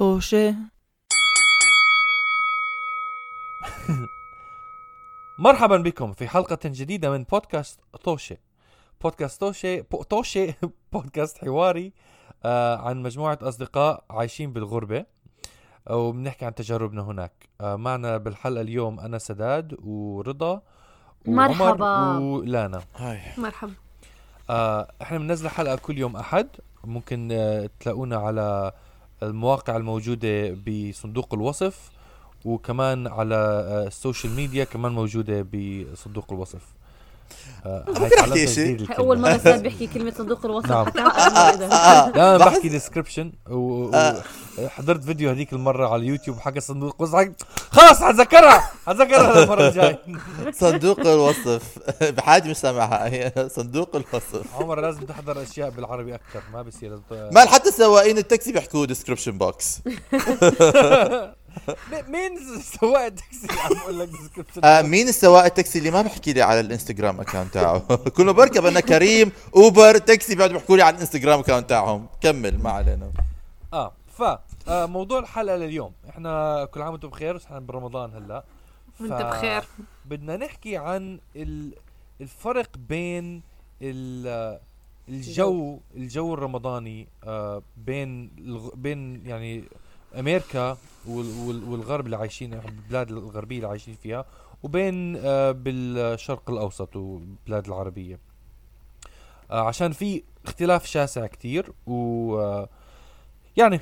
طوشة مرحبا بكم في حلقة جديدة من بودكاست طوشة بودكاست طوشة طوشة بودكاست حواري آه عن مجموعة أصدقاء عايشين بالغربة. آه، وبنحكي عن تجاربنا هناك. آه معنا بالحلقة اليوم أنا سداد ورضا مرحبا. ولانا. هاي. مرحبا. آه إحنا بننزل حلقة كل يوم أحد. ممكن آه تلاقونا على المواقع الموجودة بصندوق الوصف وكمان على آه ال social media كمان موجودة بصندوق الوصف. آه أحكي شيء؟ أول مرة سعد بيحكي كلمة صندوق الوصف. نعم. حتى. آه لا أنا بحكي description آه. وحضرت فيديو هذيك المرة على اليوتيوب حق صندوق الوصف. خلاص حتذكرها حتذكرها المره الجاي صندوق الوصف. بحاجة مش سامعها. هي صندوق الوصف. عمر لازم تحضر أشياء بالعربي أكثر ما بصير ما حتى سواقين التاكسي بيحكوا description box مين- سواق التاكسي؟ اللي عم بقول لك description آه مين السواق التاكسي اللي ما بحكي لي على الانستغرام account تاعه؟ كل ما بركب أنا كريم اوبر تاكسي بيقعدوا بيحكوا لي على الانستغرام account تاعهم. كمل ما علينا. آه ف آه موضوع الحلقة لليوم. إحنا كل عام وأنتم بخير بس إحنا برمضان هلأ. وانت بخير. بدنا نحكي عن ال- الفرق بين ال- الجو. الجو الرمضاني آه، بين الغ- بين يعني أمريكا وال- وال- والغرب اللي عايشين البلاد الغربية اللي عايشين فيها وبين آه، بالشرق الأوسط والبلاد العربية. آه، عشان في اختلاف شاسع كتير و آه، يعني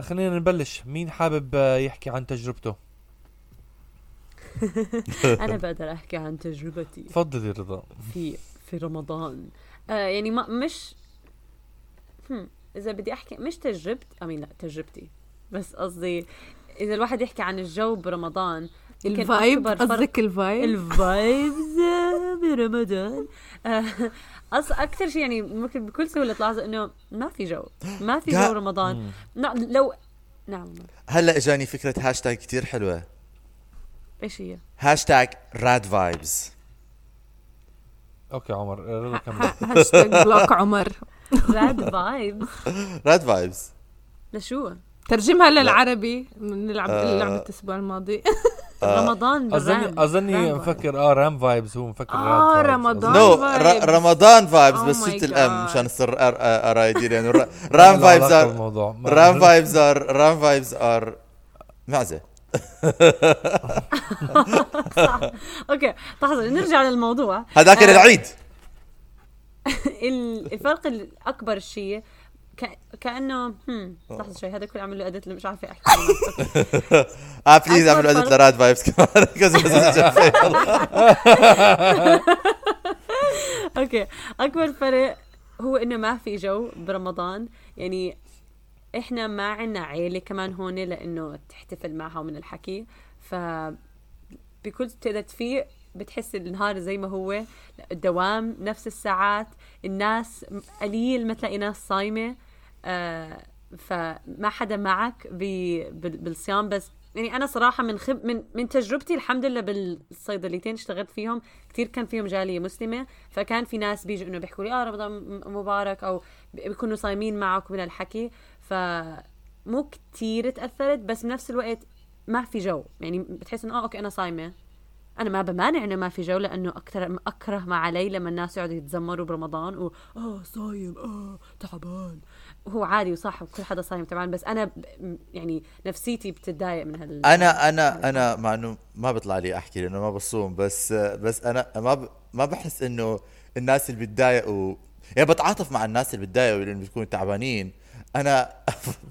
خلينا نبلش. مين حابب يحكي عن تجربته؟ أنا بقدر أحكي عن تجربتي تفضلي رضا. في في رمضان. آه يعني ما مش هم إذا بدي أحكي مش تجربت امين لا تجربتي. بس قصدي إذا الواحد يحكي عن الجو برمضان ال vibe؟ قصدك ال vibe؟ ال vibes برمضان. آه، أص أكثر شيء يعني ممكن بكل سهولة تلاحظوا إنه ما في جو ما في. جو رمضان. نعم لو نعم. هلا إجاني فكرة هاشتاج كتير حلوة. إيش هي؟ hashtag rad vibes. okay عمر hashtag block عمر. راد فايب راد فايبز. لشو؟ ترجمها للعربي بنلعب آه. لعبة الأسبوع الماضي رمضان اظني بال ram. أظني مفكر آه ram vibes هو مفكر آه، vibes. رمضان. no. رمضان فايبز Oh بس شلت الأم God. مشان يصير ارايدي يعني ما رام فايبز ار رام فايبز ار رام فايبز ار معزة أوكي لحظة نرجع للموضوع هذاك آه. العيد ال- الفرق الأكبر شيء ك... كأنه هم لحظة شوي هذا كله عمل له ادت مش عارفة أحكي. آه بليز اعملوا ادت لراد فايبز كمان. أوكي. أكبر فرق هو إنه ما في جو برمضان. يعني إحنا ما عنا عيلة كمان هون لإنه تحتفل معها من الحكي. ف بكل تقدر تفيق بتحس النهار زي ما هو الدوام نفس الساعات الناس قليل ما تلاقي ناس صايمة. آه فما حدا معك بالصيام بس. يعني أنا صراحة من خب من من تجربتي الحمد لله بالصيدليتين اشتغلت فيهم كثير كان فيهم جالية مسلمة فكان في ناس بيجوا إنه بيحكوا لي آه رمضان مبارك أو بي- بيكونوا صايمين معك من الحكي. فمو كثير تأثرت بس بنفس الوقت ما في جو. يعني بتحس إنه آه okay أنا صايمة. أنا ما بمانع إنه ما في جو لأنه أكثر أكره ما علي لما الناس يقعدوا يتذمروا برمضان و آه صايم آه تعبان. هو عادي وصح كل حدا صايم تعبان بس أنا. يعني نفسيتي بتتضايق من هال أنا أنا أنا مع إنه ما بيطلع لي أحكي لأنه ما بصوم بس بس أنا ما ب... ما بحس إنه الناس اللي بتضايقوا يعني بتعاطف مع الناس اللي بتضايقوا لأنه بيكونوا تعبانين أنا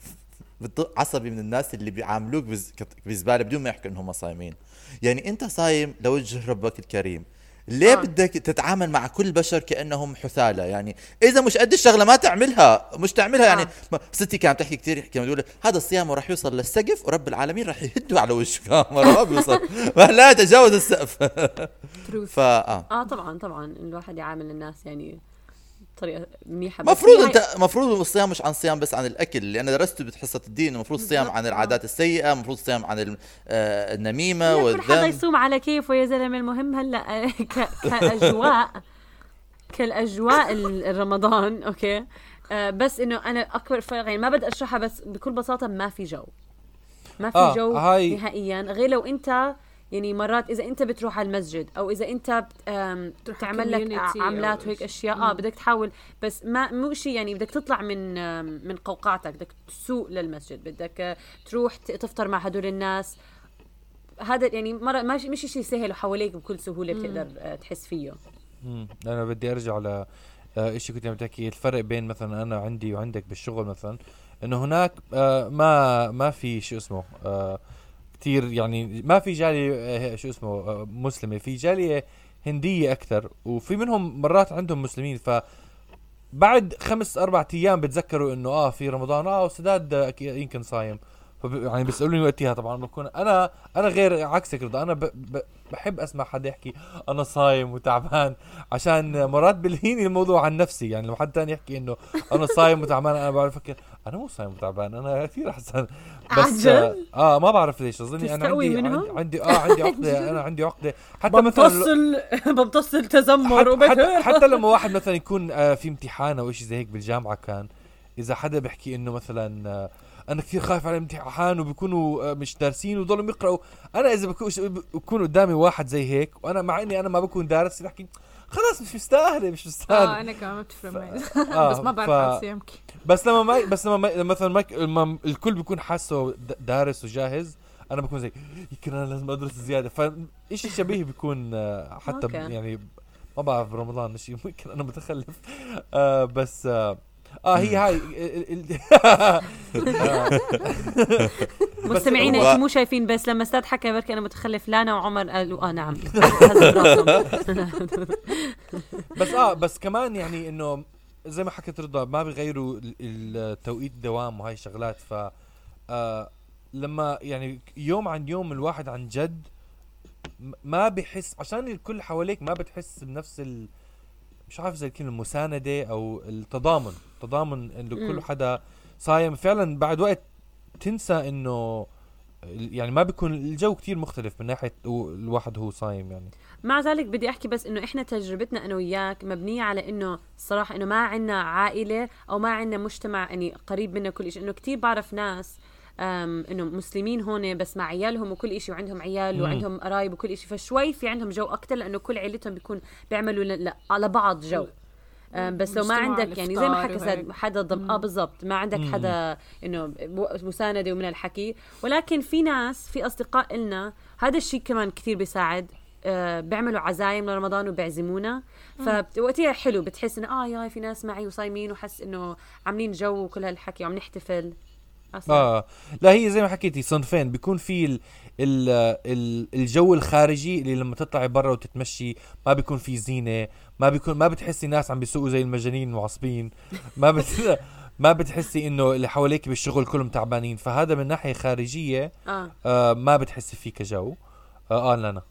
عصبي من الناس اللي بيعاملوك بزبالة بدون ما يحكوا إنهم صايمين يعني أنت صايم لوجه ربك الكريم ليه آه. بدك تتعامل مع كل البشر كأنهم حثالة؟ يعني إذا مش قد الشغلة ما تعملها مش تعملها يعني آه. ما- ستي كانت تحكي كثير كانت تقول هذا الصيام راح يوصل للسقف ورب العالمين راح يهده على كاميرا ما بيوصل ما لا يتجاوز السقف. فا آه آه طبعا طبعا الواحد يعامل الناس يعني بطريقة منيحة بس مفروض هي انت مفروض الصيام مش عن صيام بس عن الأكل اللي أنا درسته بحصه الدين المفروض الصيام بالضبط، عن آه. العادات السيئة المفروض الصيام عن آه، النميمة لا، كل حدا يصوم على كيفه يا زلمة المهم هلأ آه، ك- كأجواء كالأجواء ال- الرمضان okay؟ آه بس إنه أنا أكبر فرق يعني ما بدي أشرحها بس بكل بساطة ما في جو. ما في آه، جو هاي- نهائيا غير لو أنت يعني مرات إذا أنت بتروح على المسجد أو إذا أنت بت- آم، تروح تعمل لك عملات وهيك. أشياء آه بدك تحاول بس ما مو شيء يعني بدك تطلع من من قوقعتك بدك تسوق للمسجد بدك تروح تفطر مع هدول الناس هذا يعني مرة مش مش شيء سهل وحواليك بكل سهولة بتقدر آه، تحس فيه مم. أنا بدي أرجع ل آه، إشي كنت عم تحكي الفرق بين مثلا أنا عندي وعندك بالشغل مثلا إنه هناك آه، ما ما في شو اسمه آه، كتير يعني ما في جالية آه، شو اسمه آه، مسلمة في جالية هندية أكثر وفي منهم مرات عندهم مسلمين ف بعد خمس أربع أيام بتذكروا إنه آه في رمضان آه وسداد آه، يمكن صايم. يعني بيسألوني وقتها طبعا بكون أنا أنا غير عكسك رضا أنا بحب أسمع حدا يحكي أنا صايم وتعبان عشان مرات بلهيني الموضوع عن نفسي يعني لما حد تاني يحكي إنه أنا صايم وتعبان أنا بعرف أفكر أنا مو صايم وتعبان أنا كثير احسن بس آه, عجل؟ آه ما بعرف ليش أظني أنا عندي منهم؟ عندي, آه عندي عقدة أنا عندي عقدة حتى مثلا بمتصل بمتصل تذمر حتى, حتى, حتى لما واحد مثلا يكون آه في امتحان أو شيء زي هيك بالجامعة كان إذا حدا بيحكي إنه مثلا آه أنا كثير خايف على الامتحان وبيكونوا آه مش دارسين وضلوا يقرأوا. أنا إذا بكون بكون قدامي واحد زي هيك وأنا مع إني أنا ما بكون دارس بحكي خلاص مش مستاهلة مش آه مستاهله أنا كمان ما بتفرق معي. آه، بس ما بعرف ف- صيامك بس لما ما بس لما ما مثلا ما لما الكل بيكون حاسه دارس وجاهز أنا بكون زي يمكن أنا لازم أدرس زيادة. فشيء شبيه بيكون آه، حتى أوكي. يعني ما بعرف برمضان شيء ممكن أنا متخلف. آه بس آه, آه هي هاي ال- ال- مستمعينا أنتم مو شايفين بس لما أستاذ حكى بركي أنا متخلف لانا وعمر قالوا آه نعم. بس آه بس كمان يعني إنه زي ما حكيت رضا ما بيغيروا ال- التوقيت الدوام وهاي الشغلات ف آه لما يعني يوم عن يوم الواحد عن جد ما بحس عشان الكل حواليك ما بتحس بنفس ال مش عارف زي الكلمة المسانده أو التضامن تضامن إنه كل. حدا صايم فعلا بعد وقت تنسى إنه يعني ما بيكون الجو كتير مختلف من ناحية الواحد هو صايم يعني مع ذلك بدي أحكي بس إنه إحنا تجربتنا أنا وياك مبنية على إنه الصراحه إنه ما عنا عائلة أو ما عنا مجتمع يعني قريب منا كل شيء إنه كتير بعرف ناس إنه مسلمين هون بس مع عيالهم وكل شيء وعندهم عيال. وعندهم قرايب وكل شيء فشوي في عندهم جو أكثر لأنه كل عيلتهم بيكون بيعملوا ل- على بعض جو. بس لو ما عندك يعني زي ما حكى وهيك. حدا ضم آه بالضبط. ما عندك. حدا إنه مساندة ومن الحكي. ولكن في ناس في أصدقاء إلنا هذا الشيء كمان كثير بيساعد. آه بيعملوا عزايم لرمضان وبيعزمونا. فوقتها حلو بتحس إنه آه يا في ناس معي وصايمين وحس إنه عاملين جو وكل هالحكي وعم نحتفل. أصلاً. آه. لا هي زي ما حكيتي صنفين. بيكون في ال ال ال الجو الخارجي اللي لما تطلعي برا وتتمشي ما بيكون في زينة ما بيكون ما بتحسي ناس عم بيسوقوا زي المجانين وعصبين ما بت ما بتحسي إنه اللي حواليك بالشغل كلهم تعبانين. فهذا من ناحية خارجية آه. آه ما بتحسي فيه كجو. آه, آه لا لا.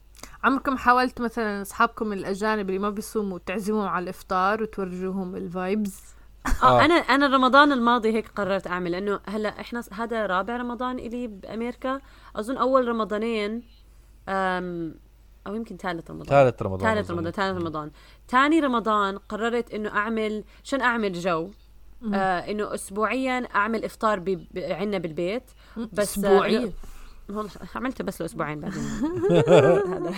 عمركم حاولت مثلا أصحابكم الأجانب اللي ما بيصوموا تعزموهم على الإفطار وتورجوهم الفايبز آه. آه. أنا أنا رمضان الماضي هيك قررت أعمل لأنه هلا إحنا هذا رابع رمضان إلي بامريكا أظن أول رمضانين أم أو يمكن ثالث رمضان. ثالث رمضان ثالث. رمضان ثالث رمضان. ثاني رمضان قررت إنه أعمل شن أعمل جو؟ آه إنه اسبوعيا أعمل إفطار عنا بالبيت. بس آه، اسبوعيا؟ والله عملته بس له أسبوعين بعدين. هذا.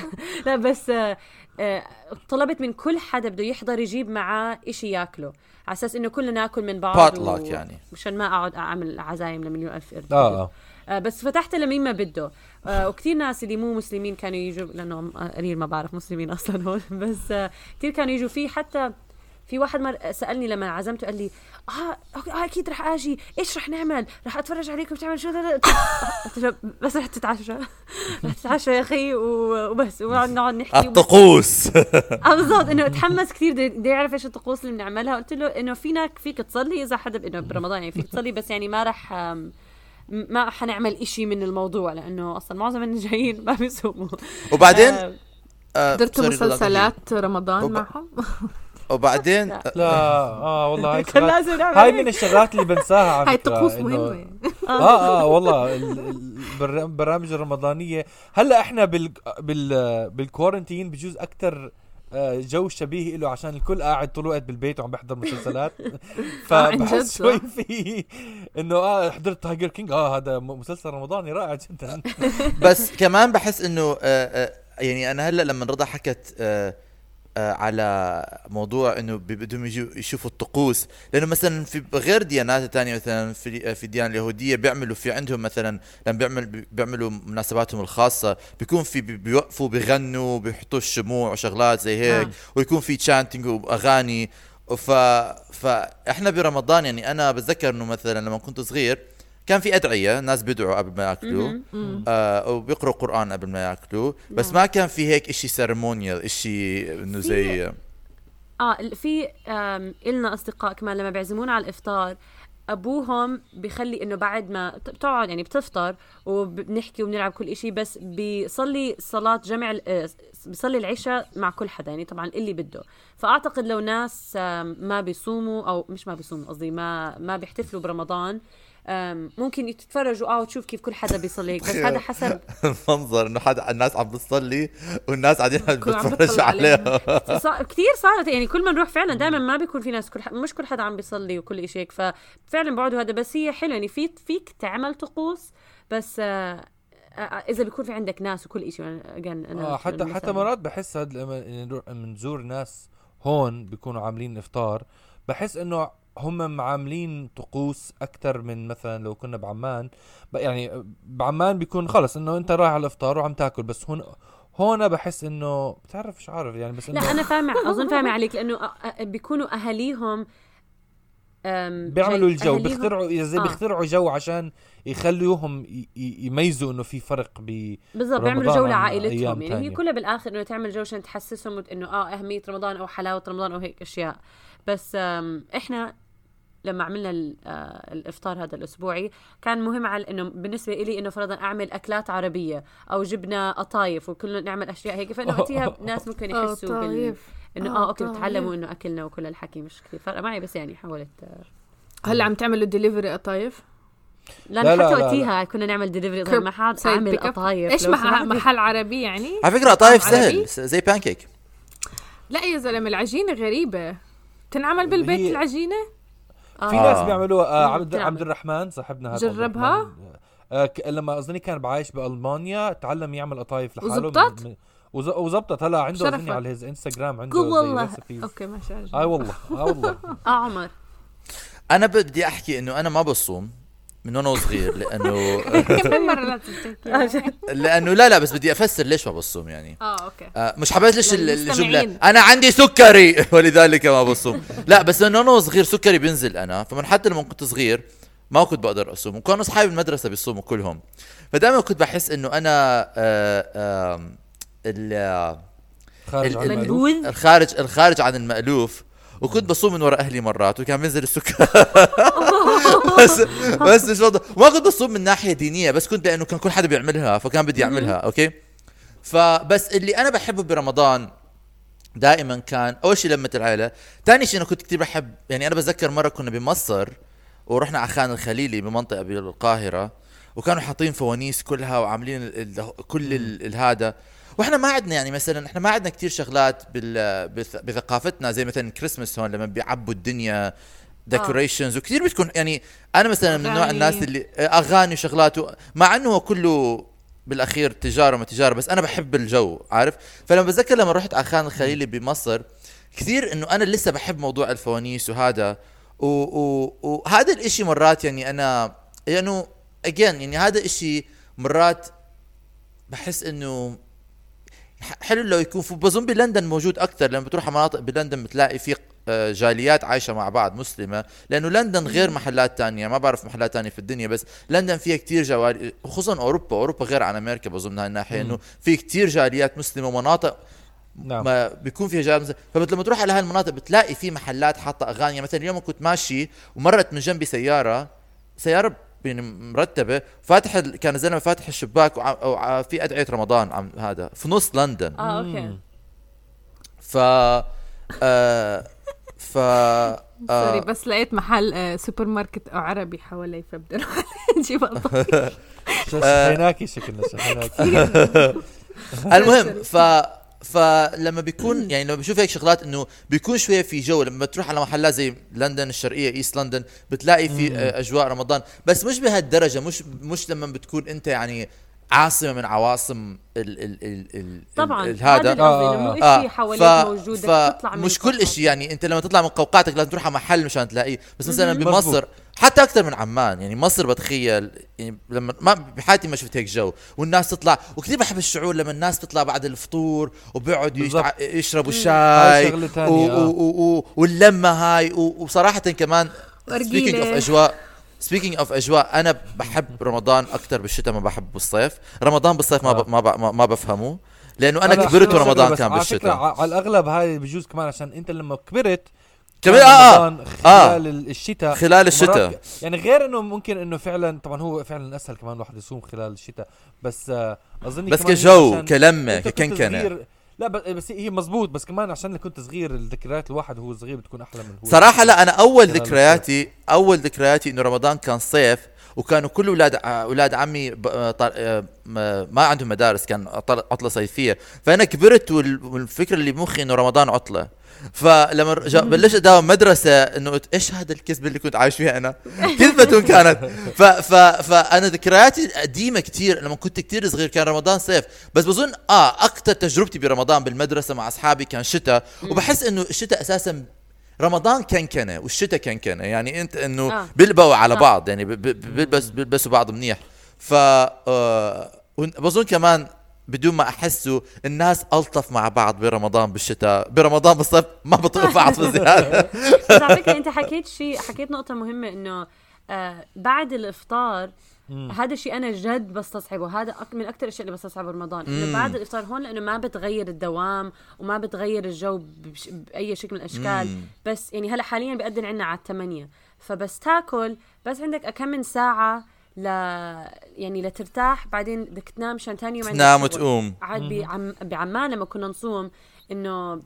لا بس آه، آه، طلبت من كل حدا بده يحضر يجيب معاه إشي ياكله. على أساس إنه كلنا ناكل من بعض Potluck يعني. مشان ما أقعد أعمل عزايم لمليون ألف قرد. آه آه. آه، بس فتحت لمين ما بده. آه، وكثير ناس اللي مو مسلمين كانوا يجوا لأنه قليل ما بعرف مسلمين أصلا هون. بس آه، كثير كانوا يجوا. فيه حتى في واحد مر سألني لما عزمته قال لي آه آه أكيد رح آجي. إيش رح نعمل؟ رح أتفرج عليكم بتعمل شو لا- لا. قلت له بس رح تتعشى رح تتعشى يا أخي وبس ونقعد نقعد نحكي. الطقوس. آه بالضبط إنه تحمس كثير بده بده يعرف إيش الطقوس اللي بنعملها. قلت له إنه فينك فيك تصلي إذا حدا إنه برمضان يعني فيك تصلي بس يعني ما رح ما حنعمل إشي من الموضوع لأنه أصلا معظم اللي جايين ما بيصوموا. وبعدين؟ آه، آه، رضا، مسلسلات رمضان معهم؟ وبعدين لا. آه والله هاي لازم نعمل هاي هيك. من الشغلات اللي بنساها على هاي فكرة، طقوس إنه- مهمة آه آه والله ال- ال- البر- البرامج الرمضانية هلأ إحنا بال بال بال quarantine بجوز أكثر آه، جو شبيه له عشان الكل قاعد طول الوقت بالبيت وعم بيحضر مسلسلات آه، عن جد فبحس. شوي في إنه آه حضرت Tiger King آه هذا مسلسل رمضاني رائع جدا بس كمان بحس إنه آه، آه، يعني أنا هلأ لما رضا حكت آه، آه، على موضوع إنه بدهم يشوفوا الطقوس لأنه مثلا في غير ديانات تانية مثلا في في الديانة اليهودية بيعملوا في عندهم مثلا لما بيعمل بيعملوا مناسباتهم الخاصة بيكون في بي- بيوقفوا بيغنوا بيحطوا الشموع وشغلات زي هيك نعم. ويكون في تشانتنج وأغاني ف فإحنا برمضان يعني أنا بتذكر إنه مثلا لما كنت صغير كان في أدعية الناس بيدعوا قبل ما يأكلوا. آه وبيقروا قرآن قبل ما يأكلوا بس نعم. ما كان في هيك إشي سيرمونيال إشي إنه زي آه في آم، إلنا أصدقاء كمان لما بيعزمونا على الإفطار أبوهم بيخلي إنه بعد ما بتقعد يعني بتفطر وبنحكي وبنلعب كل إشي بس بيصلي صلاة جمع آه، بيصلي العشاء مع كل حدا يعني طبعا اللي بده فأعتقد لو ناس ما بيصوموا أو مش ما بيصوموا قصدي ما ما بيحتفلوا برمضان ممكن يتفرجوا آه وتشوف كيف كل حدا بيصلي هيك بس هذا حسب منظر إنه حدا الناس عم بتصلي والناس قاعدين عم بتفرجوا. عليها كثير صارت يعني كل ما نروح فعلا دائما ما بيكون في ناس كل ح... مش كل حدا عم بيصلي وكل شيء هيك ففعلا بقعدوا هذا بس هي حلوة يعني في فيك تعمل طقوس بس آه آه إذا بيكون في عندك ناس وكل شيء أنا آه حتى. حتى مرات بحس هاد لما نروح- منزور ناس هون بيكونوا عاملين إفطار بحس إنه هم عاملين طقوس أكثر من مثلا لو كنا بعمان ب- يعني بعمان بيكون خلص إنه أنت رايح على الإفطار وعم تاكل بس هون هون بحس إنه بتعرف مش عارف يعني بس إنه لا أنا فاهمة أظن فاهمة عليك لأنه آه، آه، بيكونوا أهاليهم بيعملوا الجو بيخترعوا زي آه. بيخترعوا جو عشان يخلوهم يميزوا إنه في فرق ب بالضبط بيعملوا جو لعائلتهم يعني هي. كلها بالآخر إنه تعمل جو عشان تحسسهم إنه آه أهمية رمضان أو حلاوة رمضان أو هيك أشياء بس إحنا لما عملنا ال- آه، الإفطار هذا الأسبوعي كان مهم على إنه بالنسبة لي إنه فرضا أعمل أكلات عربية أو جبنا قطايف وكلنا نعمل أشياء هيك فإنه وقتها ناس ممكن يحسوا بال... إنه آه، آه okay. بتعلموا إنه أكلنا وكل الحكي مش كثير. فرق معي بس يعني حاولت آه، هلأ عم تعملوا ديليفري قطايف لا، حتى لا، لا، وقتها كنا نعمل delivery crepe ما حد عامل. قطايف إيش لو مح- سمحت. محل عربي يعني؟ على فكرة قطايف؟ سهل زي بانكيك لا يا زلمة العجينة غريبة. تنعمل بالبيت العجينة؟ آه. في آه. ناس بيعملوها آه عبد. عبد الرحمن صاحبنا هذا جربها؟ آه ك- لما أظني كان بعايش بألمانيا تعلم يعمل قطايف لحاله وزبطت؟ من- من- وز- وزبطت هلا عنده. أظني على his Instagram عنده والله. okay ما شاء الله اي والله آه والله آه عمر أنا بدي أحكي إنه أنا ما بصوم من وأنا صغير لأنه كم مره لازم تحكي لأنه لا لا بس بدي أفسر ليش ما بصوم يعني. آه okay. آه، مش حبلش ال- للمستمعين. الجملة؟ أنا عندي سكري ولذلك ما بصوم. لا بس انه أنا صغير سكري بينزل أنا فمن حتى لما كنت صغير ما كنت بقدر أصوم. وكانوا أصحابي بالمدرسة بيصوموا كلهم. فدائما كنت بحس إنه أنا آه، ال- خارج عن ال- المألوف. الخارج الخارج عن المألوف. وكنت بصوم من وراء أهلي مرات وكان بينزل السكر. بس بس مش وضع ما كنت بصوم من ناحية دينية بس كنت لأنه كان كل حدا بيعملها فكان بدي أعملها okay؟ فبس اللي أنا بحبه برمضان دائما كان أول شيء لمة العيلة. ثاني شيء أنا كنت كثير بحب يعني أنا بتذكر مرة كنا بمصر ورحنا على خان الخليلي بمنطقة بالقاهرة وكانوا حاطين فوانيس كلها وعاملين ال ال كل ال الهذا وإحنا ما عندنا يعني مثلا إحنا ما عندنا كثير شغلات بال بث- بثقافتنا زي مثلا كريسمس هون لما بيعبوا الدنيا ديكوريشنز وكثير بتكون يعني أنا مثلا من نوع. الناس اللي أغاني وشغلات مع إنه هو كله بالأخير تجارة ما تجارة بس أنا بحب الجو عارف؟ فلما بتذكر لما رحت على خان الخليلي بمصر كثير إنه أنا لسه بحب موضوع الفوانيس وهذا وهذا الإشي مرات يعني أنا يعني اجين يعني هذا الاشي مرات بحس إنه حلو لو يكون في بظن بلندن موجود أكثر لما بتروح على مناطق بلندن بتلاقي في آه، جاليات عايشة مع بعض مسلمة لأنه لندن غير محلات تانية. ما بعرف محلات تانية في الدنيا بس لندن فيها كتير جوال خصوصا أوروبا. أوروبا غير عن أمريكا بظن هاي الناحية إنه في كتير جاليات مسلمة ومناطق نعم. ما بيكون فيها جاليات مسلمة. فبت لما تروح على هاي المناطق بتلاقي في محلات حاطة أغاني. يعني مثلا اليوم كنت ماشي ومرت من جنبي سيارة سيارة يعني مرتبة فاتح ال... كان زلمه فاتح الشباك وع... وع... في أدعية رمضان عم هذا في نص لندن. آه okay. ف آه ف sorry آه. بس لقيت محل آه، سوبر ماركت عربي حوالي فبدي أروح أجيب قطايف شحيناكي شكلنا شحيناكي المهم ف فلما بيكون يعني لما بشوف هيك شغلات إنه بيكون شوية في جو لما تروح على محلات زي لندن الشرقية East London بتلاقي في آه، أجواء رمضان. بس مش بهالدرجة مش مش لما بتكون أنت يعني عاصمة من عواصم ال ال ال ال طبعا ال- هذا. انه مو آه، شيء حواليك ف- موجود ف- تطلع من مش كل. شيء يعني أنت لما تطلع من قوقعتك لازم تروح على محل مشان تلاقيه. بس مثلا. بمصر حتى أكثر من عمان يعني مصر بتخيل يعني لما ما بحياتي ما شفت هيك جو. والناس تطلع وكثير بحب الشعور لما الناس تطلع بعد الفطور وبيقعدوا يشربوا شاي و- آه. و- و- واللمة هاي. و- وصراحة كمان. speaking of أجواء speaking of أجواء أنا بحب رمضان أكثر بالشتاء ما بحب بالصيف. رمضان بالصيف ما ب- ما ب- ما- بفهمه لأنه أنا كبرت ورمضان كان على بالشتاء. ع- على الأغلب هاي بجوز كمان عشان أنت لما كبرت كمان- آه، رمضان آه. خلال ال- الشتاء خلال الشتاء. يعني غير إنه ممكن إنه فعلا طبعا هو فعلا أسهل كمان الواحد يصوم خلال الشتاء بس آه، أظن بس كجو كلمة ككنكنة. لا بس هي مزبوط بس كمان عشان كنت صغير الذكريات الواحد وهو صغير بتكون أحلى من هو صراحة لا أول خلال ذكرياتي أول ذكرياتي إنه رمضان كان صيف وكانوا كل أولاد أولاد عمي آه، آه، ما عندهم مدارس كان عطل- عطلة صيفية. فأنا كبرت وال- والفكرة اللي بمخي إنه رمضان عطلة. فلما بلشت أداوم مدرسة إنه قلت إيش هذا الكذبه اللي كنت عايش فيها أنا؟ كذبة كانت. ف ف فانا ذكرياتي قديمة كتير لما كنت كتير صغير كان رمضان صيف. بس بظن آه أكثر تجربتي برمضان بالمدرسة مع أصحابي كان شتاء وبحس إنه الشتاء أساسا رمضان كنكنة والشتاء كنكنة. يعني أنت إنه آه. بيلبقوا على صح. بعض يعني ب- ب- بيلبس بيلبسوا بعض منيح. ف آه، بظن كمان بدون ما أحسه الناس ألطف مع بعض برمضان بالشتاء. برمضان بالصيف ما بطيقوا بعض بزياده بس على فكرة أنت حكيت شيء حكيت نقطة مهمة إنه آه بعد الإفطار هذا الشيء أنا جد بستصعبه. هذا من أكثر الأشياء اللي بستصعبه برمضان إنه بعد الإفطار هون لأنه ما بتغير الدوام وما بتغير الجو بش- بأي شكل من الأشكال. مم. بس يعني هلأ حاليا بيأذن عنا على الثمانية فبس تاكل بس عندك كم من ساعة ل يعني لترتاح بعدين بدك تنام مشان ثاني يوم تنام. وتقوم. عاد بعم... بعمان لما كنا نصوم إنه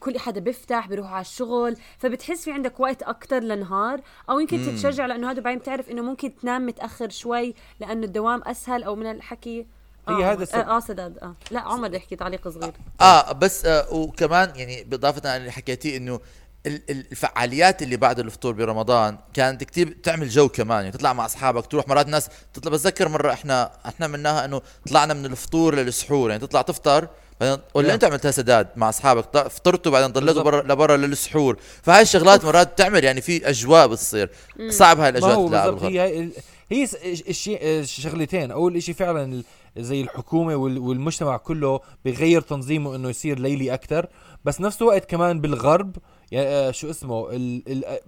كل حدا بيفتح بيروح على الشغل فبتحس في عندك وقت أكثر لنهار أو يمكن تتشجع لأنه هذا بعدين بتعرف إنه ممكن تنام متأخر شوي لأنه الدوام أسهل أو من الحكي. هي آه هذا السبب. آه, آه سداد. آه. لا عمر يحكي تعليق صغير. آه بس آه وكمان يعني بإضافة على اللي حكيتيه إنه الفعاليات اللي بعد الفطور برمضان كانت كتير تعمل جو كمان. يعني تطلع مع أصحابك تروح مرات ناس تطلع بتذكر مرة إحنا إحنا مناها إنه طلعنا من الفطور للسحور. يعني تطلع تفطر بعدين ولا. أنت عملتها سداد مع أصحابك؟ فطرتوا بعدين ضليتوا. برا لبرا للسحور. فهاي الشغلات مرات بتعمل يعني في أجواء بتصير. صعب هاي الأجواء بالغرب. هي هي الشيء الشغلتين أول شيء فعلا زي الحكومة وال- والمجتمع كله بيغير تنظيمه إنه يصير ليلي أكثر بس نفس الوقت كمان بالغرب يعني آه، شو اسمه ال ال آه،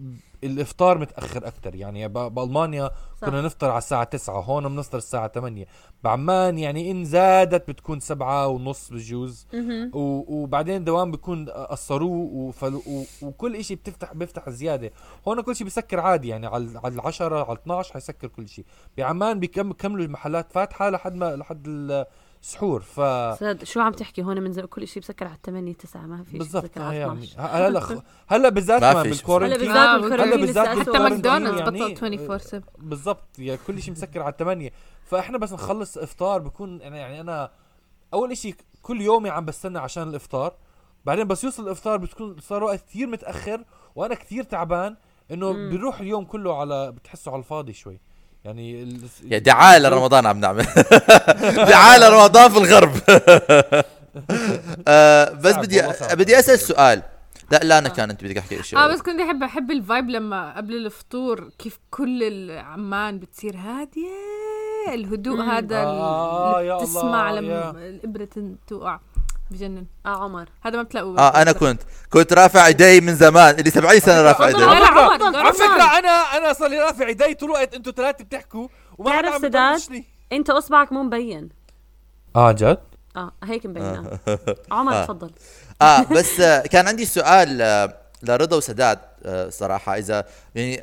الإفطار متأخر أكثر يعني بألمانيا صح. كنا نفطر على الساعة 9 هون بنفطر الساعة 8 بعمان يعني إن زادت بتكون سبعة ونص بجوز. وبعدين الدوام بيكون قصروه. وكل إشي بتفتح بيفتح زيادة. هون كل شيء بيسكر عادي يعني على على 10 على 12 حيسكر كل شيء بعمان بيكملوا المحلات فاتحة لحد ما لحد السحور ف شو عم تحكي؟ هون من زمان كل شيء بسكر على 8 9 ما في شيء بالضبط بسكر على يعني 12 ه- هلا خ- هلا بالذات ما شيء. بال quarantine هلا آه، بالذات هلا بال quarantine بالذات حتى ماكدونالدز يعني- بطل 24 7 بالضبط يعني كل شيء مسكر على 8 فإحنا بس نخلص إفطار بكون أنا يعني أنا أول إشي كل يومي عم بستنى عشان الإفطار. بعدين بس يوصل الإفطار بتكون صار وقت كثير متأخر وأنا كثير تعبان إنه. بيروح اليوم كله على بتحسه على الفاضي شوي. يعني ال... يا دعاية لرمضان عم نعمل دعاية لرمضان في الغرب آه بس بدي. بدي أسأل سؤال لا لا أنا كان أنت بدك احكي شيء آه بس كنت احب احب الفايب لما قبل الفطور كيف كل العمان بتصير هادية الهدوء مم. هذا آه، اللي تسمع. لما الإبرة توقع بجنن. آه عمر. هذا ما بتلاقوه آه أنا كنت. كنت رافع إيدي من زمان اللي 70 سنة رافع إيدي. عمر، على تفضل. فكرة أنا أنا صار لي رافع إيدي طول الوقت إنتوا ثلاثة بتحكوا وما حدا تعرف عم سداد؟ أنت أصبعك مو مبين. آه جد؟ آه هيك مبيناه عمر آه. تفضل. آه بس آه كان عندي سؤال آه لرضا وسداد آه صراحة. إذا يعني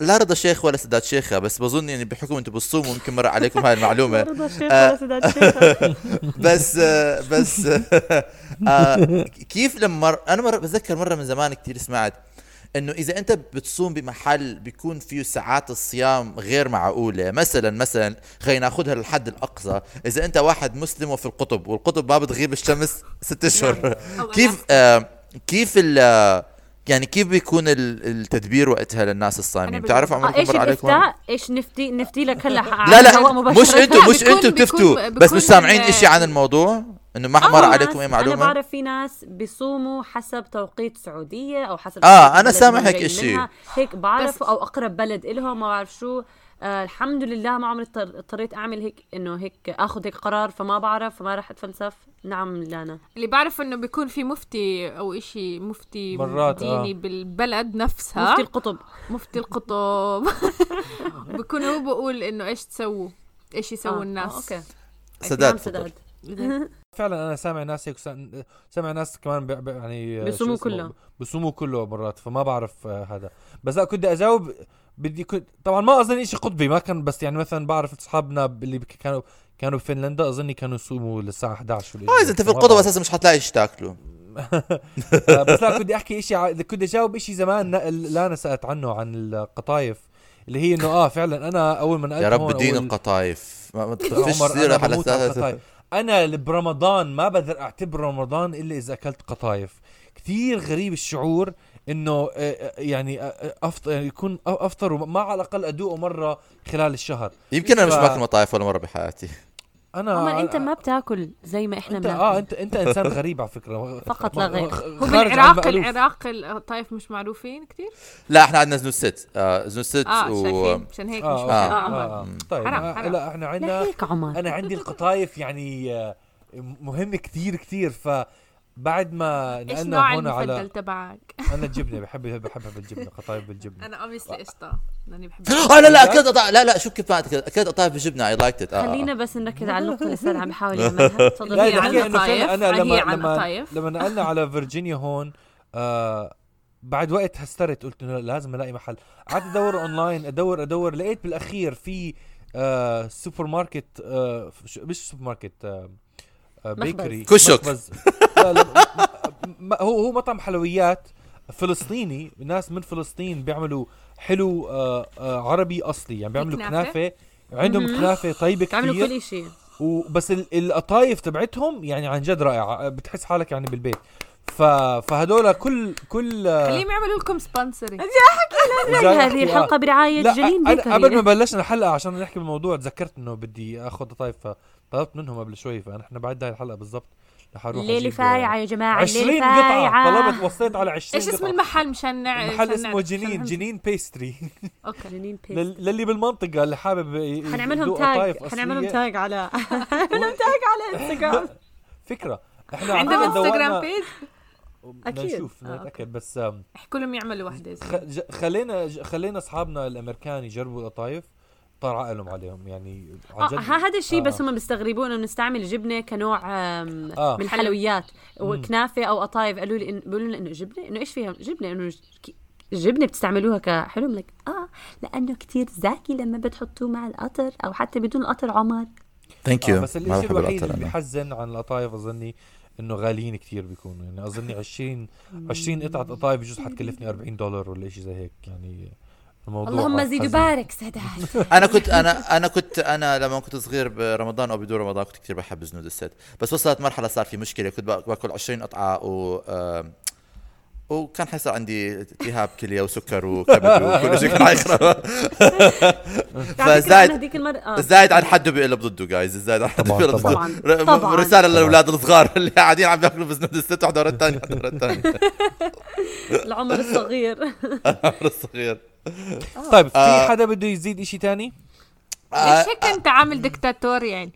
لا رضا شيخ ولا سداد شيخه بس بظن يعني بحكم أنتم بتصوموا يمكن مر عليكم هاي المعلومة. رضا الشيخ آه. ولا سداد الشيخ. بس آه بس آه كيف لما مر أنا مرة بتذكر مرة من زمان كتير سمعت إنه إذا أنت بتصوم بمحل بيكون فيه ساعات الصيام غير معقولة. مثلا مثلا خلينا ناخذها للحد الأقصى. إذا أنت واحد مسلم وفي القطب والقطب ما بتغيب الشمس ست أشهر. كيف آه كيف ال يعني كيف بيكون ال- التدبير وقتها للناس الصايمين بتعرفوا آه عمركم إيش مر عليكم إيش نفتي نفتي لك هلا لا لا. مش أنتم مش أنتم بتفتوا بس مش سامعين اشي عن الموضوع إنه ما آه، مر ناس- عليكم أي أنا معلومة بعرف في ناس بيصوموا حسب توقيت سعودية أو حسب آه، أنا البلد سامع هيك. منها. هيك بعرف أو أقرب بلد إلهم ما بعرف شو آه الحمد لله ما عمري اضطر- اضطريت أعمل هيك إنه هيك آخذ هيك قرار فما بعرف فما راح أتفلسف. نعم لانا. اللي بعرف إنه بيكون في مفتي أو إشي مفتي مرات، آه. ديني بالبلد نفسها. مفتي القطب. مفتي القطب. بيكون هو بقول إنه إيش تسووا؟ إيش يسووا آه، الناس. آه okay. سداد. سداد. فعلا أنا سامع ناس هيك سا- سامع ناس كمان بي بي- يعني آه، بيصوموا؟ كله. بيصوموا كله مرات فما بعرف آه، هذا بس لا كنت أجاوب بدي كنت طبعا ما أظن شيء قطبي ما كان بس يعني مثلا بعرف أصحابنا اللي كانوا كانوا بفنلندا اظني كانوا يصوموا للساعة 11 والإشي آه إذا أنت في القطب. أساسا مش حتلاقي إيش تاكله آه، بس لا كنت أحكي شيء ع... كنت أجاوب شيء زمان لا أنا سألت عنه عن القطايف اللي هي إنه آه فعلا أنا أول ما نقلت يا رب دين أول... القطايف ما أنا سيرة على القطايف أنا برمضان ما بقدر أعتبر رمضان إلا إذا أكلت قطايف. كثير غريب الشعور إنه آه، آه، يعني آه، افطر يعني يكون أفطر وما على الأقل أدوقه مرة خلال الشهر. يمكن أنا مش باكل مطايف ولا مرة بحياتي. أنا عمر أنت ما بتاكل زي ما إحنا بناكل آه انت أنت إنسان غريب على فكرة فقط لا غير. هو المألوف. العراق الطايف مش معروفين كتير لا إحنا عندنا زنوج ست آه زنوج ست آه و عشان هيك مش آه, آه. آه, آه. آه, آه. طيب حرام، حرام. لا إحنا عندنا هيك عمر أنا عندي القطايف يعني آه، مهمه كثير كثير فبعد ما إيش نقلنا نوع هون المفضل على تبعك؟ أنا الجبنه بحب بحبها بالجبنه قطايف بالجبنة. أنا obviously قشطة لأني بحب آه لا لا اكلت قطايف لا لا شو كيف ما اكلت قطايف بالجبنة I liked it خلينا بس نركز على النقطه اللي الاستاذ عم بحاول يعملها. تفضل. لا هي عن القطايف، أنا هي لما عن لما القطايف. لما نقلنا على فيرجينيا هون آه بعد وقت هسترت قلت إنه لازم ألاقي محل. قعدت أدور أونلاين ادور أدور لقيت بالأخير في آه سوبر ماركت آه مش سوبر ماركت آه. bakery. كشك. لا لا هو هو مطعم حلويات فلسطيني. ناس من فلسطين بيعملوا حلو آه آه عربي أصلي. يعني بيعملوا كنافة؟ كنافة. عندهم كنافة طيبة كثير كل شيء وبس ال- القطايف تبعتهم يعني عن جد رائعة. بتحس حالك يعني بالبيت. ف... فهدول كل كل خليهم يعملوا لكم sponsor إذا هذه الحلقة آه. برعاية لا جلين أنا قبل ما bakery بلشنا الحلقة عشان نحكي بالموضوع تذكرت إنه بدي آخذ قطايف. فطلبت منهم قبل شوي فنحن بعد هاي الحلقة بالضبط. رح أروح الليلة فايعة يا جماعة 20 الليلة قطعة. طلبت وصيت على 20 إيش اسم. المحل؟ مشان نعرف المحل اسمه جنين جنين pastry okay. جنين بيست. لل- للي بالمنطقة اللي حابب حنعملهم tag حنعملهم. tag على حنعملهم tag على انستغرام فكرة. إحنا عندهم انستغرام page أكيد. نشوف آه، نتأكد. بس إحكوا لهم يعملوا وحدة. خلينا خلينا أصحابنا الأمريكان يجربوا القطايف. طار عقلهم عليهم يعني عن آه جد ها- هذا الشيء آه. بس هم بيستغربون إنه نستعمل الجبنه كنوع آه. من الحلويات وكنافة أو قطايف. قالوا لي إن بيقولوا لنا إنه جبنة إنه إيش فيها؟ جبنة إنه الجبنه بتستعملوها كحلو. لك آه لأنه كتير زاكي لما بتحطوه مع القطر أو حتى بدون القطر عمر. thank آه you بس ما الشيء بحب الوحيد اللي أنا بيحزن عن القطايف أظني إنه غاليين كتير بيكونوا. يعني أظني 20 20 قطعة قطايف بجوز حتكلفني 40 دولار ولا شيء زي هيك. يعني الموضوع اللهم زيد. وبارك سداد أنا كنت أنا أنا كنت أنا لما كنت صغير برمضان أو بدون رمضان كنت كثير بحب زنود الست بس وصلت مرحلة صار في مشكلة كنت باك- باكل 20 قطعة و وكان حيصير عندي التهاب كلية وسكر وكبد وكل شيء كان حيخرب فزايد آه. الزايد عن حده بيقلب ضده جايز الزايد عن حده بيقلب. ضده. رسالة للأولاد الصغار اللي قاعدين عم بياكلوا بزنود الست واحدة ورا الثانية واحدة ورا الثانية العمر الصغير. الصغير. طيب في آه. حدا بده يزيد شيء تاني؟ ليش هيك أنت عامل دكتاتور يعني؟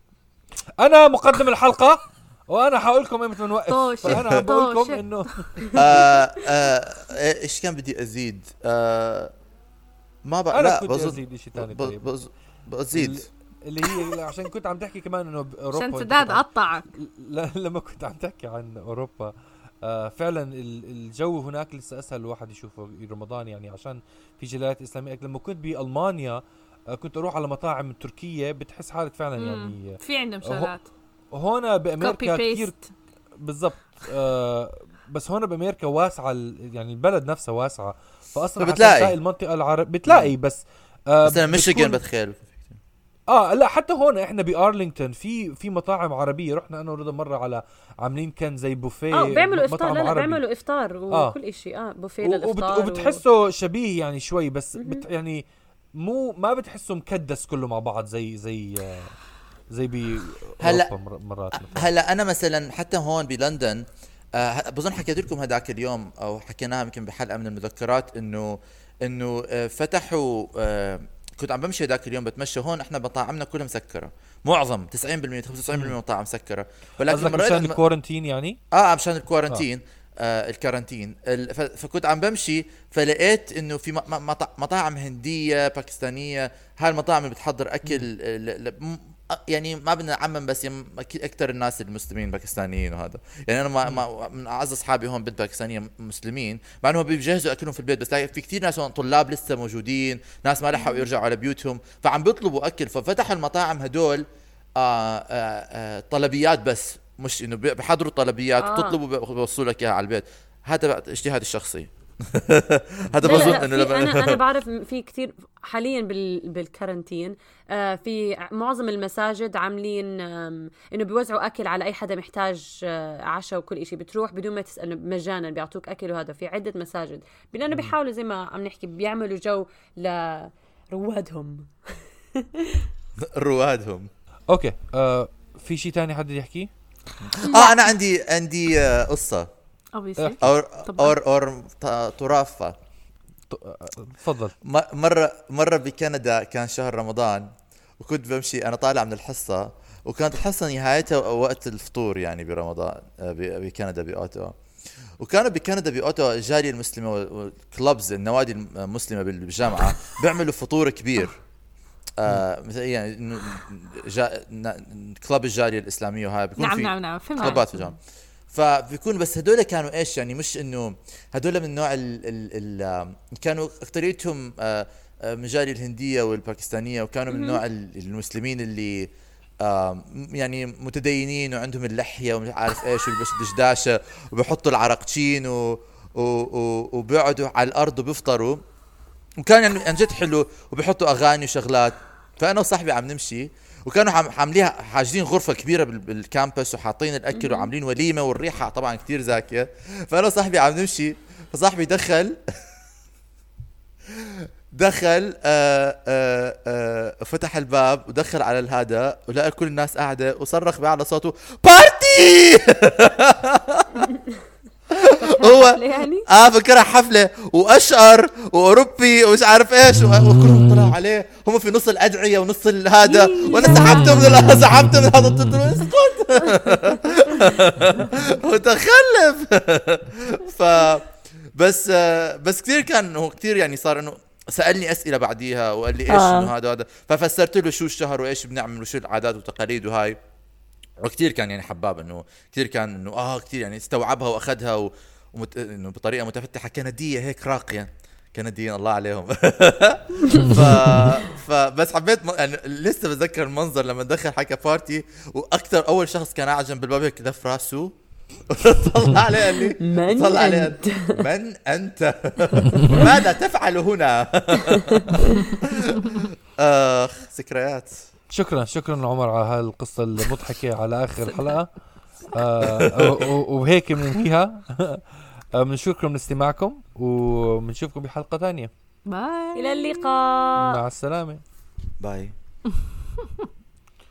أنا مقدم الحلقة وأنا حقول لكم إمتى بنوقف. فأنا عم بقول لكم. إنه آه، آه، إيش كان بدي أزيد؟ آه، ما بقى لا بظن أزيد شيء ثاني طيب. بز- بزيد. اللي هي عشان كنت عم تحكي كمان إنه باوروبا عشان سداد قطعك. لما كنت عم تحكي عن أوروبا. آه فعلا ال- الجو هناك لسه أسهل الواحد يشوفه رمضان يعني عشان في جاليات إسلامية. لما كنت بألمانيا آه كنت أروح على مطاعم تركية بتحس حالك فعلا مم. يعني في عندهم شغلات. هون بأمريكا copy كثير paste بالضبط آه بس هون بأمريكا واسعة ال- يعني البلد نفسها واسعة. فاصلا فبتلاقي. عشان تلاقي المنطقة العرب بتلاقي بس آه مثلا ميشيغان بتخيل. آه لا حتى هون إحنا بأرلينغتون في في مطاعم عربية رحنا أنا ورضا مرة على عاملين كان زي بوفيه آه بيعملوا إفطار لا لا. بيعملوا إفطار آه. وكل شيء آه بوفيه و- للإفطار وبت... وبتحسه شبيه يعني شوي بس بت... يعني مو ما بتحسه مكدس كله مع بعض زي زي آه، زي ب هلا- مر... مرات مثلا. هلا أنا مثلا حتى هون بلندن آه بظن حكيت لكم هذاك اليوم أو حكيناها يمكن بحلقة من المذكرات إنه إنه آه فتحوا آه كنت عم بمشي ذاك اليوم بتمشى هون إحنا مطاعمنا كلها مسكرة. معظم 90% 95% من المطاعم مسكرة. ولكن مشان رأيت- الكورنتين يعني؟ آه مشان الكورنتين آه. الكارنتين. ال- ف- فكنت عم بمشي فلقيت إنه في مطاعم هندية باكستانية هاي المطاعم اللي بتحضر أكل يعني ما بدنا نعمم بس أكيد أكثر الناس المسلمين باكستانيين وهذا. يعني أنا ما ما من أعز أصحابي هون بنت باكستانية مسلمين مع انهم بيجهزوا أكلهم في البيت بس لاقي في كثير ناس هون طلاب لسه موجودين ناس ما لحقوا يرجعوا على بيوتهم فعم بيطلبوا أكل. ففتحوا المطاعم هدول آه آه آه طلبيات بس مش إنه بيحضروا طلبيات آه. تطلبوا بيوصلوا لك إياها على البيت. هذا بقى اجتهادي الشخصي. هذا بظن إنه في أنا أنا لما بعرف في كثير حاليا بال بالكارنتين آه في معظم المساجد عاملين إنه بيوزعوا أكل على أي حدا محتاج آه عشاء وكل شيء بتروح بدون ما تسأل مجانا بيعطوك أكل وهذا. في عدة مساجد. لأنه بيحاولوا زي ما عم نحكي بيعملوا جو لروادهم روادهم. okay آه في شيء تاني حد يحكي؟ آه أنا عندي عندي آه، قصة. Obviously. or. or طرافه تفضل. مره مرة بكندا كان شهر رمضان وكنت بمشي أنا طالع من الحصة وكانت الحصة نهايتها وقت الفطور يعني برمضان آه، ب- بكندا باوتوا وكانوا بكندا باوتوا الجاليه المسلمة والكلبز النوادي المسلمة بالجامعة بيعملوا فطور كبير. آه مثل يعني جا... ن- كلب الجالية الإسلامية وهاي بيكون نعم في نعم نعم فهمت. في الجامعة. فبيكون بس هدول كانوا إيش يعني مش إنه هدول من نوع ال ال ال كانوا اكثريتهم آه، آه، الجاليه الهندية والباكستانية وكانوا من نوع ال- المسلمين اللي آم، يعني متدينين وعندهم اللحية ومش عارف إيش وبيلبسوا دشداشة وبيحطوا العرقتشين و و و وبيقعدوا على الأرض وبيفطروا. وكان يعني عن جد حلو وبيحطوا أغاني وشغلات. فأنا وصاحبي عم نمشي. وكانوا عم عامليها حاجزين غرفة كبيرة بال- بالكامبس وحاطين الأكل وعاملين وليمة والريحة طبعا كتير زاكية. فأنا وصاحبي عم نمشي. فصاحبي دخل دخل آه آه آه فتح الباب ودخل على الهذا ولقى كل الناس قاعدة وصرخ بأعلى صوته بارتي! هو يعني؟ آه فكرها حفلة وأشقر وأوروبي ومش عارف إيش وكلهم طلعوا عليه. هم في نص الأدعية ونص هذا وأنا سحبته من سحبته من هذا قلت له اسكت. متخلف. ف بس بس كثير كان هو كثير يعني صار إنه سألني أسئلة بعديها وقال لي إيش آه. إنه هذا هذا ففسرت له شو الشهر وإيش بنعمل وشو العادات والتقاليد وهاي. وكثير كان يعني حباب إنه كثير كان إنه آه كثير يعني استوعبها وأخذها و... ومت... إنه بطريقة متفتحة. كندية هيك راقية. كنديين الله عليهم. ف... فبس حبيت م... يعني لسه بتذكر المنظر لما دخل حكى بارتي وأكثر أول شخص كان قاعد جنب الباب هيك لف راسه. طلع عليه قال لي من طلع عليه أنت؟ من أنت؟ ماذا تفعل هنا؟ اخ ذكريات شكرا شكرا عمر على هالقصة المضحكة على آخر الحلقة آه وهيك بننهيها. آه، بنشكركم لاستماعكم وبنشوفكم بحلقة ثانية. باي. إلى اللقاء. مع السلامة. باي.